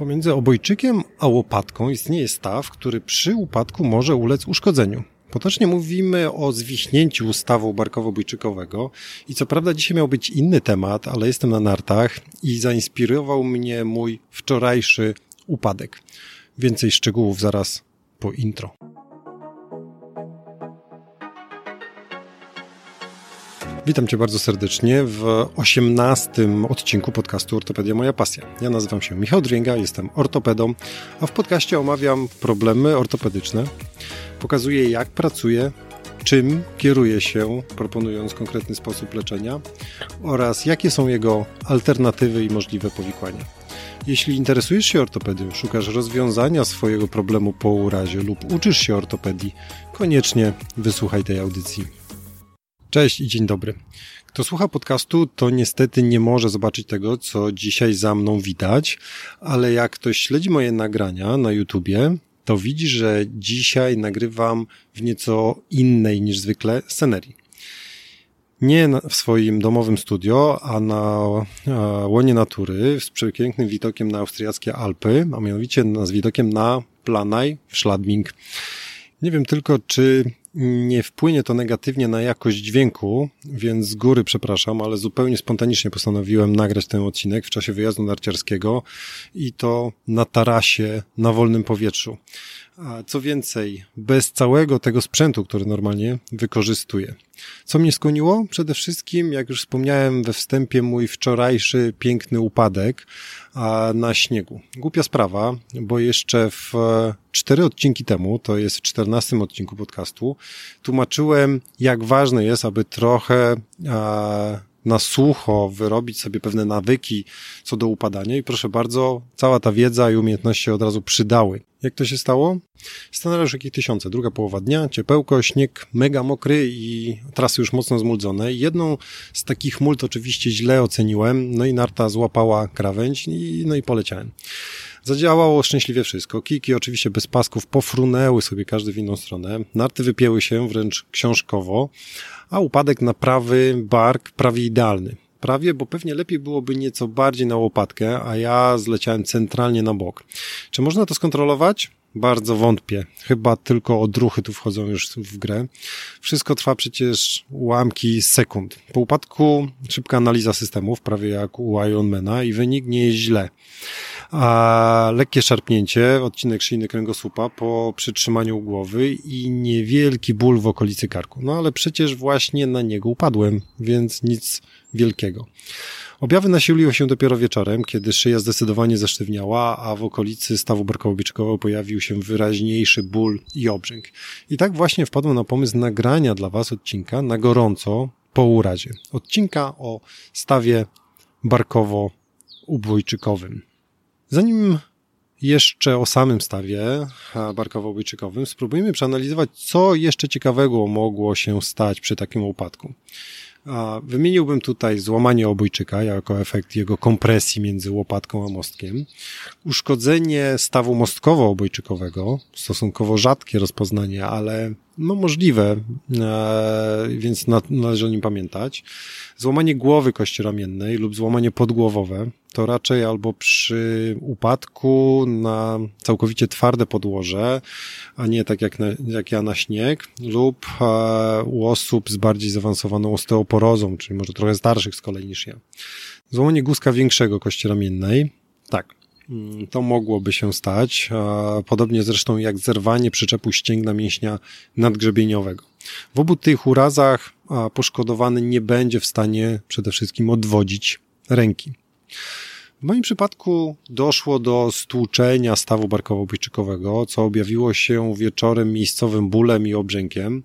Pomiędzy obojczykiem a łopatką istnieje staw, który przy upadku może ulec uszkodzeniu. Potocznie mówimy o zwichnięciu stawu barkowo-bojczykowego i co prawda dzisiaj miał być inny temat, ale jestem na nartach i zainspirował mnie mój wczorajszy upadek. Więcej szczegółów zaraz po intro. Witam Cię bardzo serdecznie w osiemnastym odcinku podcastu Ortopedia Moja Pasja. Ja nazywam się Michał Dringa, jestem ortopedą, a w podcaście omawiam problemy ortopedyczne, pokazuję jak pracuję, czym kieruje się, proponując konkretny sposób leczenia oraz jakie są jego alternatywy i możliwe powikłania. Jeśli interesujesz się ortopedią, szukasz rozwiązania swojego problemu po urazie lub uczysz się ortopedii, koniecznie wysłuchaj tej audycji. Cześć i dzień dobry. Kto słucha podcastu, to niestety nie może zobaczyć tego, co dzisiaj za mną widać, ale jak ktoś śledzi moje nagrania na YouTubie, to widzi, że dzisiaj nagrywam w nieco innej niż zwykle scenerii. Nie w swoim domowym studio, a na łonie natury z przepięknym widokiem na austriackie Alpy, a mianowicie z widokiem na Planaj w Schladming. Nie wiem tylko, czy nie wpłynie to negatywnie na jakość dźwięku, więc z góry przepraszam, ale zupełnie spontanicznie postanowiłem nagrać ten odcinek w czasie wyjazdu narciarskiego i to na tarasie, na wolnym powietrzu. A co więcej, bez całego tego sprzętu, który normalnie wykorzystuję. Co mnie skłoniło? Przede wszystkim, jak już wspomniałem we wstępie, mój wczorajszy piękny upadek na śniegu. Głupia sprawa, bo jeszcze w cztery odcinki temu, to jest w czternastym odcinku podcastu, tłumaczyłem, jak ważne jest, aby trochę na sucho wyrobić sobie pewne nawyki co do upadania i proszę bardzo, cała ta wiedza i umiejętności się od razu przydały. Jak to się stało? Scenariusz jakich tysiące. Druga połowa dnia, ciepełko, śnieg mega mokry i trasy już mocno zmuldzone. Jedną z takich mult oczywiście źle oceniłem, no i narta złapała krawędź i, no i poleciałem. Zadziałało szczęśliwie wszystko. Kiki oczywiście bez pasków pofrunęły sobie każdy w inną stronę. Narty wypięły się wręcz książkowo, a upadek na prawy bark prawie idealny. Prawie, bo pewnie lepiej byłoby nieco bardziej na łopatkę, a ja zleciałem centralnie na bok. Czy można to skontrolować? Bardzo wątpię. Chyba tylko odruchy tu wchodzą już w grę. Wszystko trwa przecież ułamki sekund. Po upadku szybka analiza systemów, prawie jak u Ironmana i wynik nie jest źle a lekkie szarpnięcie, odcinek szyjny kręgosłupa po przytrzymaniu głowy i niewielki ból w okolicy karku. No ale przecież właśnie na niego upadłem, więc nic wielkiego. Objawy nasiliły się dopiero wieczorem, kiedy szyja zdecydowanie zesztywniała, a w okolicy stawu barkowo pojawił się wyraźniejszy ból i obrzęk. I tak właśnie wpadłem na pomysł nagrania dla Was odcinka na gorąco po urazie. Odcinka o stawie barkowo-ubójczykowym. Zanim jeszcze o samym stawie barkowo-bojczykowym, spróbujmy przeanalizować, co jeszcze ciekawego mogło się stać przy takim upadku. Wymieniłbym tutaj złamanie obojczyka jako efekt jego kompresji między łopatką a mostkiem, uszkodzenie stawu mostkowo-obojczykowego, stosunkowo rzadkie rozpoznanie, ale no możliwe, e, więc należy o nim pamiętać. Złamanie głowy kości ramiennej lub złamanie podgłowowe to raczej albo przy upadku na całkowicie twarde podłoże, a nie tak jak, na, jak ja na śnieg, lub e, u osób z bardziej zaawansowaną osteoporozą, czyli może trochę starszych z kolei niż ja. Złamanie guzka większego kości ramiennej, tak, to mogłoby się stać, podobnie zresztą jak zerwanie przyczepu ścięgna mięśnia nadgrzebieniowego. W obu tych urazach poszkodowany nie będzie w stanie przede wszystkim odwodzić ręki. W moim przypadku doszło do stłuczenia stawu barkowo-bojczykowego, co objawiło się wieczorem miejscowym bólem i obrzękiem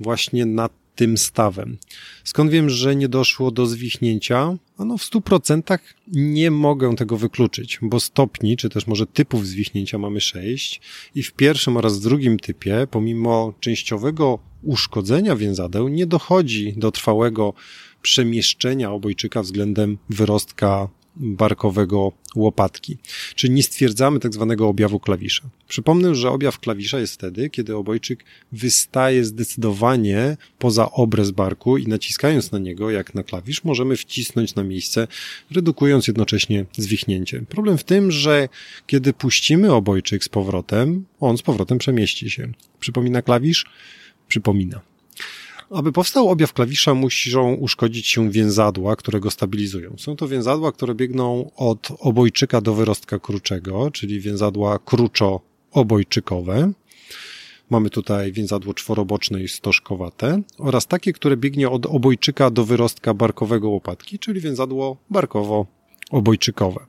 właśnie nad tym stawem. Skąd wiem, że nie doszło do zwichnięcia? Ano w 100% nie mogę tego wykluczyć, bo stopni, czy też może typów zwichnięcia mamy 6 i w pierwszym oraz drugim typie, pomimo częściowego uszkodzenia więzadeł, nie dochodzi do trwałego przemieszczenia obojczyka względem wyrostka barkowego łopatki. Czyli nie stwierdzamy tak zwanego objawu klawisza. Przypomnę, że objaw klawisza jest wtedy, kiedy obojczyk wystaje zdecydowanie poza obrez barku i naciskając na niego, jak na klawisz, możemy wcisnąć na miejsce, redukując jednocześnie zwichnięcie. Problem w tym, że kiedy puścimy obojczyk z powrotem, on z powrotem przemieści się. Przypomina klawisz? Przypomina. Aby powstał objaw klawisza, muszą uszkodzić się więzadła, które go stabilizują. Są to więzadła, które biegną od obojczyka do wyrostka kruczego, czyli więzadła kruczo-obojczykowe. Mamy tutaj więzadło czworoboczne i stożkowate oraz takie, które biegnie od obojczyka do wyrostka barkowego łopatki, czyli więzadło barkowo-obojczykowe.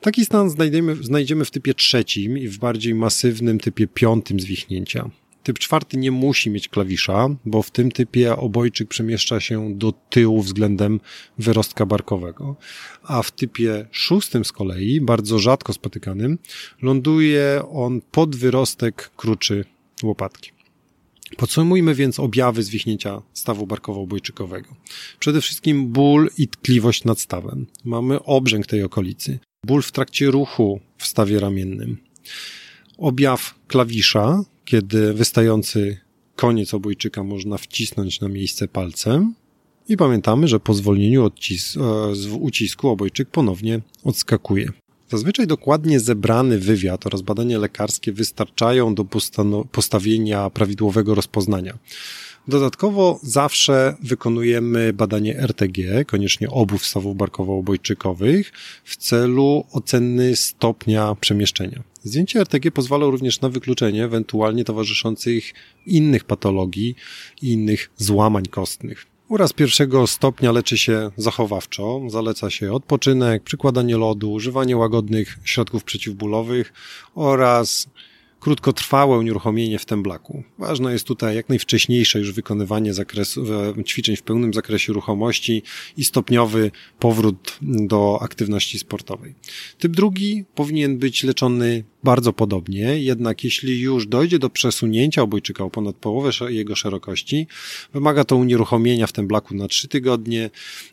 Taki stan znajdziemy, znajdziemy w typie trzecim i w bardziej masywnym typie piątym zwichnięcia. Typ czwarty nie musi mieć klawisza, bo w tym typie obojczyk przemieszcza się do tyłu względem wyrostka barkowego, a w typie szóstym z kolei, bardzo rzadko spotykanym, ląduje on pod wyrostek kruczy łopatki. Podsumujmy więc objawy zwichnięcia stawu barkowo-obojczykowego. Przede wszystkim ból i tkliwość nad stawem. Mamy obrzęk tej okolicy. Ból w trakcie ruchu w stawie ramiennym. Objaw klawisza, kiedy wystający koniec obojczyka można wcisnąć na miejsce palcem. I pamiętamy, że po zwolnieniu odcis e, z ucisku obojczyk ponownie odskakuje. Zazwyczaj dokładnie zebrany wywiad oraz badanie lekarskie wystarczają do postawienia prawidłowego rozpoznania. Dodatkowo zawsze wykonujemy badanie RTG, koniecznie obu wstawów barkowo-obojczykowych, w celu oceny stopnia przemieszczenia. Zdjęcie RTG pozwala również na wykluczenie ewentualnie towarzyszących innych patologii i innych złamań kostnych. Uraz pierwszego stopnia leczy się zachowawczo. Zaleca się odpoczynek, przykładanie lodu, używanie łagodnych środków przeciwbólowych oraz krótkotrwałe unieruchomienie w temblaku. Ważne jest tutaj jak najwcześniejsze już wykonywanie zakresu, ćwiczeń w pełnym zakresie ruchomości i stopniowy powrót do aktywności sportowej. Typ drugi powinien być leczony bardzo podobnie, jednak jeśli już dojdzie do przesunięcia obojczyka o ponad połowę jego szerokości, wymaga to unieruchomienia w temblaku na 3 tygodnie,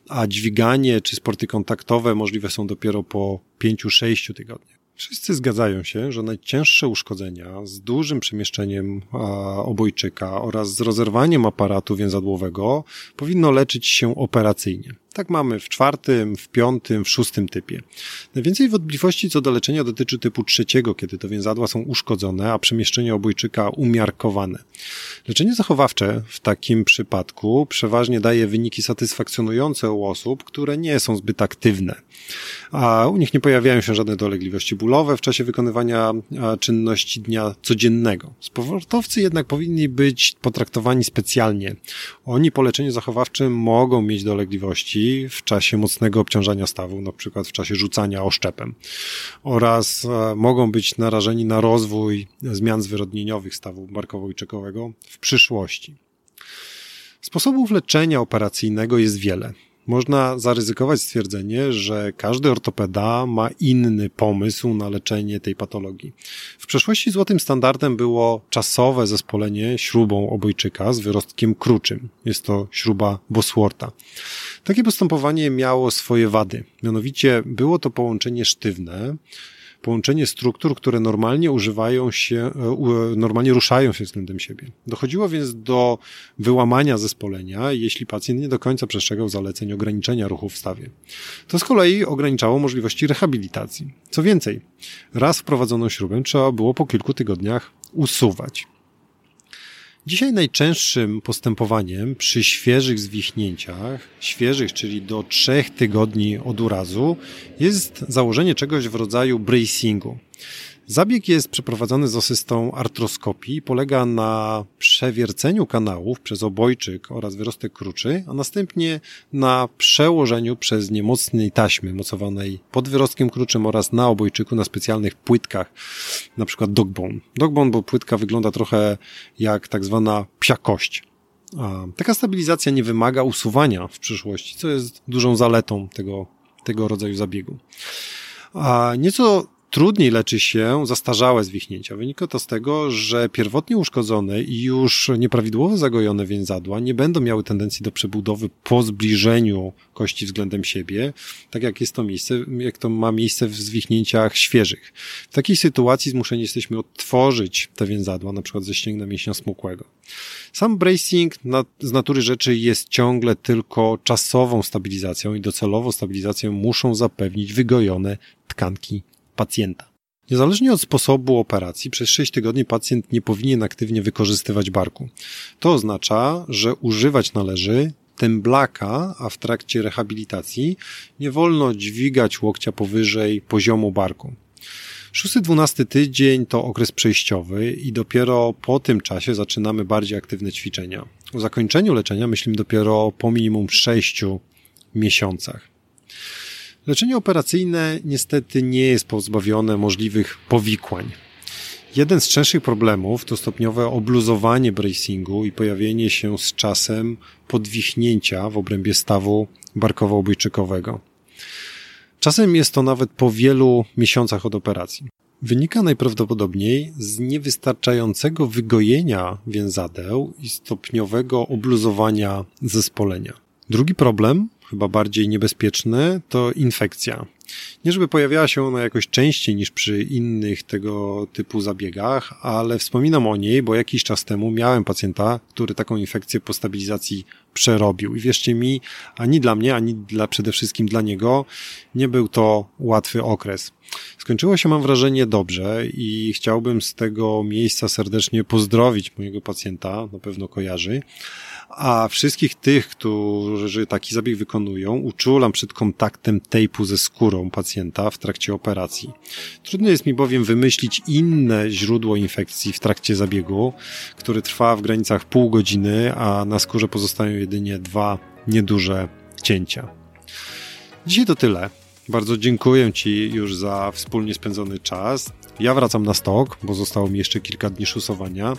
a dźwiganie czy sporty kontaktowe możliwe są dopiero po 5-6 tygodniach. Wszyscy zgadzają się, że najcięższe uszkodzenia z dużym przemieszczeniem obojczyka oraz z rozerwaniem aparatu więzadłowego powinno leczyć się operacyjnie. Tak mamy w czwartym, w piątym, w szóstym typie. Najwięcej wątpliwości co do leczenia dotyczy typu trzeciego, kiedy to więzadła są uszkodzone, a przemieszczenie obojczyka umiarkowane. Leczenie zachowawcze w takim przypadku przeważnie daje wyniki satysfakcjonujące u osób, które nie są zbyt aktywne, a u nich nie pojawiają się żadne dolegliwości bólowe w czasie wykonywania czynności dnia codziennego. Sportowcy jednak powinni być potraktowani specjalnie. Oni po leczeniu zachowawczym mogą mieć dolegliwości, w czasie mocnego obciążania stawu, na przykład w czasie rzucania oszczepem oraz e, mogą być narażeni na rozwój zmian zwyrodnieniowych stawu barkowo-czekowego w przyszłości. Sposobów leczenia operacyjnego jest wiele można zaryzykować stwierdzenie, że każdy ortopeda ma inny pomysł na leczenie tej patologii. W przeszłości złotym standardem było czasowe zespolenie śrubą obojczyka z wyrostkiem kruczym. Jest to śruba Bosworta. Takie postępowanie miało swoje wady. Mianowicie było to połączenie sztywne, połączenie struktur, które normalnie używają się, e, normalnie ruszają się względem siebie. Dochodziło więc do wyłamania zespolenia, jeśli pacjent nie do końca przestrzegał zaleceń ograniczenia ruchu w stawie. To z kolei ograniczało możliwości rehabilitacji. Co więcej, raz wprowadzoną śrubę trzeba było po kilku tygodniach usuwać. Dzisiaj najczęstszym postępowaniem przy świeżych zwichnięciach, świeżych, czyli do trzech tygodni od urazu, jest założenie czegoś w rodzaju bracingu. Zabieg jest przeprowadzany z asystą artroskopii i polega na przewierceniu kanałów przez obojczyk oraz wyrostek kruczy, a następnie na przełożeniu przez niemocnej taśmy mocowanej pod wyrostkiem kruczym oraz na obojczyku na specjalnych płytkach, na przykład dogbone. Dogbone, bo płytka wygląda trochę jak tak zwana psiakość. A taka stabilizacja nie wymaga usuwania w przyszłości, co jest dużą zaletą tego, tego rodzaju zabiegu. A nieco Trudniej leczy się zastarzałe zwichnięcia. Wynika to z tego, że pierwotnie uszkodzone i już nieprawidłowo zagojone więzadła nie będą miały tendencji do przebudowy po zbliżeniu kości względem siebie, tak jak jest to miejsce, jak to ma miejsce w zwichnięciach świeżych. W takiej sytuacji zmuszeni jesteśmy odtworzyć te więzadła, na przykład ze ścięgna mięśnia smukłego. Sam bracing na, z natury rzeczy jest ciągle tylko czasową stabilizacją i docelowo stabilizację muszą zapewnić wygojone tkanki pacjenta. Niezależnie od sposobu operacji, przez 6 tygodni pacjent nie powinien aktywnie wykorzystywać barku. To oznacza, że używać należy temblaka, a w trakcie rehabilitacji nie wolno dźwigać łokcia powyżej poziomu barku. 6-12 tydzień to okres przejściowy i dopiero po tym czasie zaczynamy bardziej aktywne ćwiczenia. O zakończeniu leczenia myślimy dopiero po minimum 6 miesiącach. Leczenie operacyjne niestety nie jest pozbawione możliwych powikłań. Jeden z częstszych problemów to stopniowe obluzowanie bracingu i pojawienie się z czasem podwichnięcia w obrębie stawu barkowo-obojczykowego. Czasem jest to nawet po wielu miesiącach od operacji. Wynika najprawdopodobniej z niewystarczającego wygojenia więzadeł i stopniowego obluzowania zespolenia. Drugi problem chyba bardziej niebezpieczne, to infekcja. Nie żeby pojawiała się ona jakoś częściej niż przy innych tego typu zabiegach, ale wspominam o niej, bo jakiś czas temu miałem pacjenta, który taką infekcję po stabilizacji przerobił. I wierzcie mi, ani dla mnie, ani dla, przede wszystkim dla niego nie był to łatwy okres. Skończyło się, mam wrażenie, dobrze i chciałbym z tego miejsca serdecznie pozdrowić mojego pacjenta, na pewno kojarzy a wszystkich tych, którzy taki zabieg wykonują, uczulam przed kontaktem tejpu ze skórą pacjenta w trakcie operacji. Trudno jest mi bowiem wymyślić inne źródło infekcji w trakcie zabiegu, który trwa w granicach pół godziny, a na skórze pozostają jedynie dwa nieduże cięcia. Dzisiaj to tyle. Bardzo dziękuję Ci już za wspólnie spędzony czas. Ja wracam na stok, bo zostało mi jeszcze kilka dni szusowania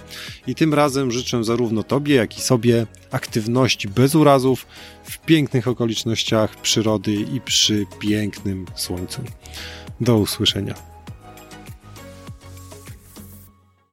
i tym razem życzę zarówno Tobie, jak i sobie aktywności bez urazów w pięknych okolicznościach przyrody i przy pięknym słońcu. Do usłyszenia.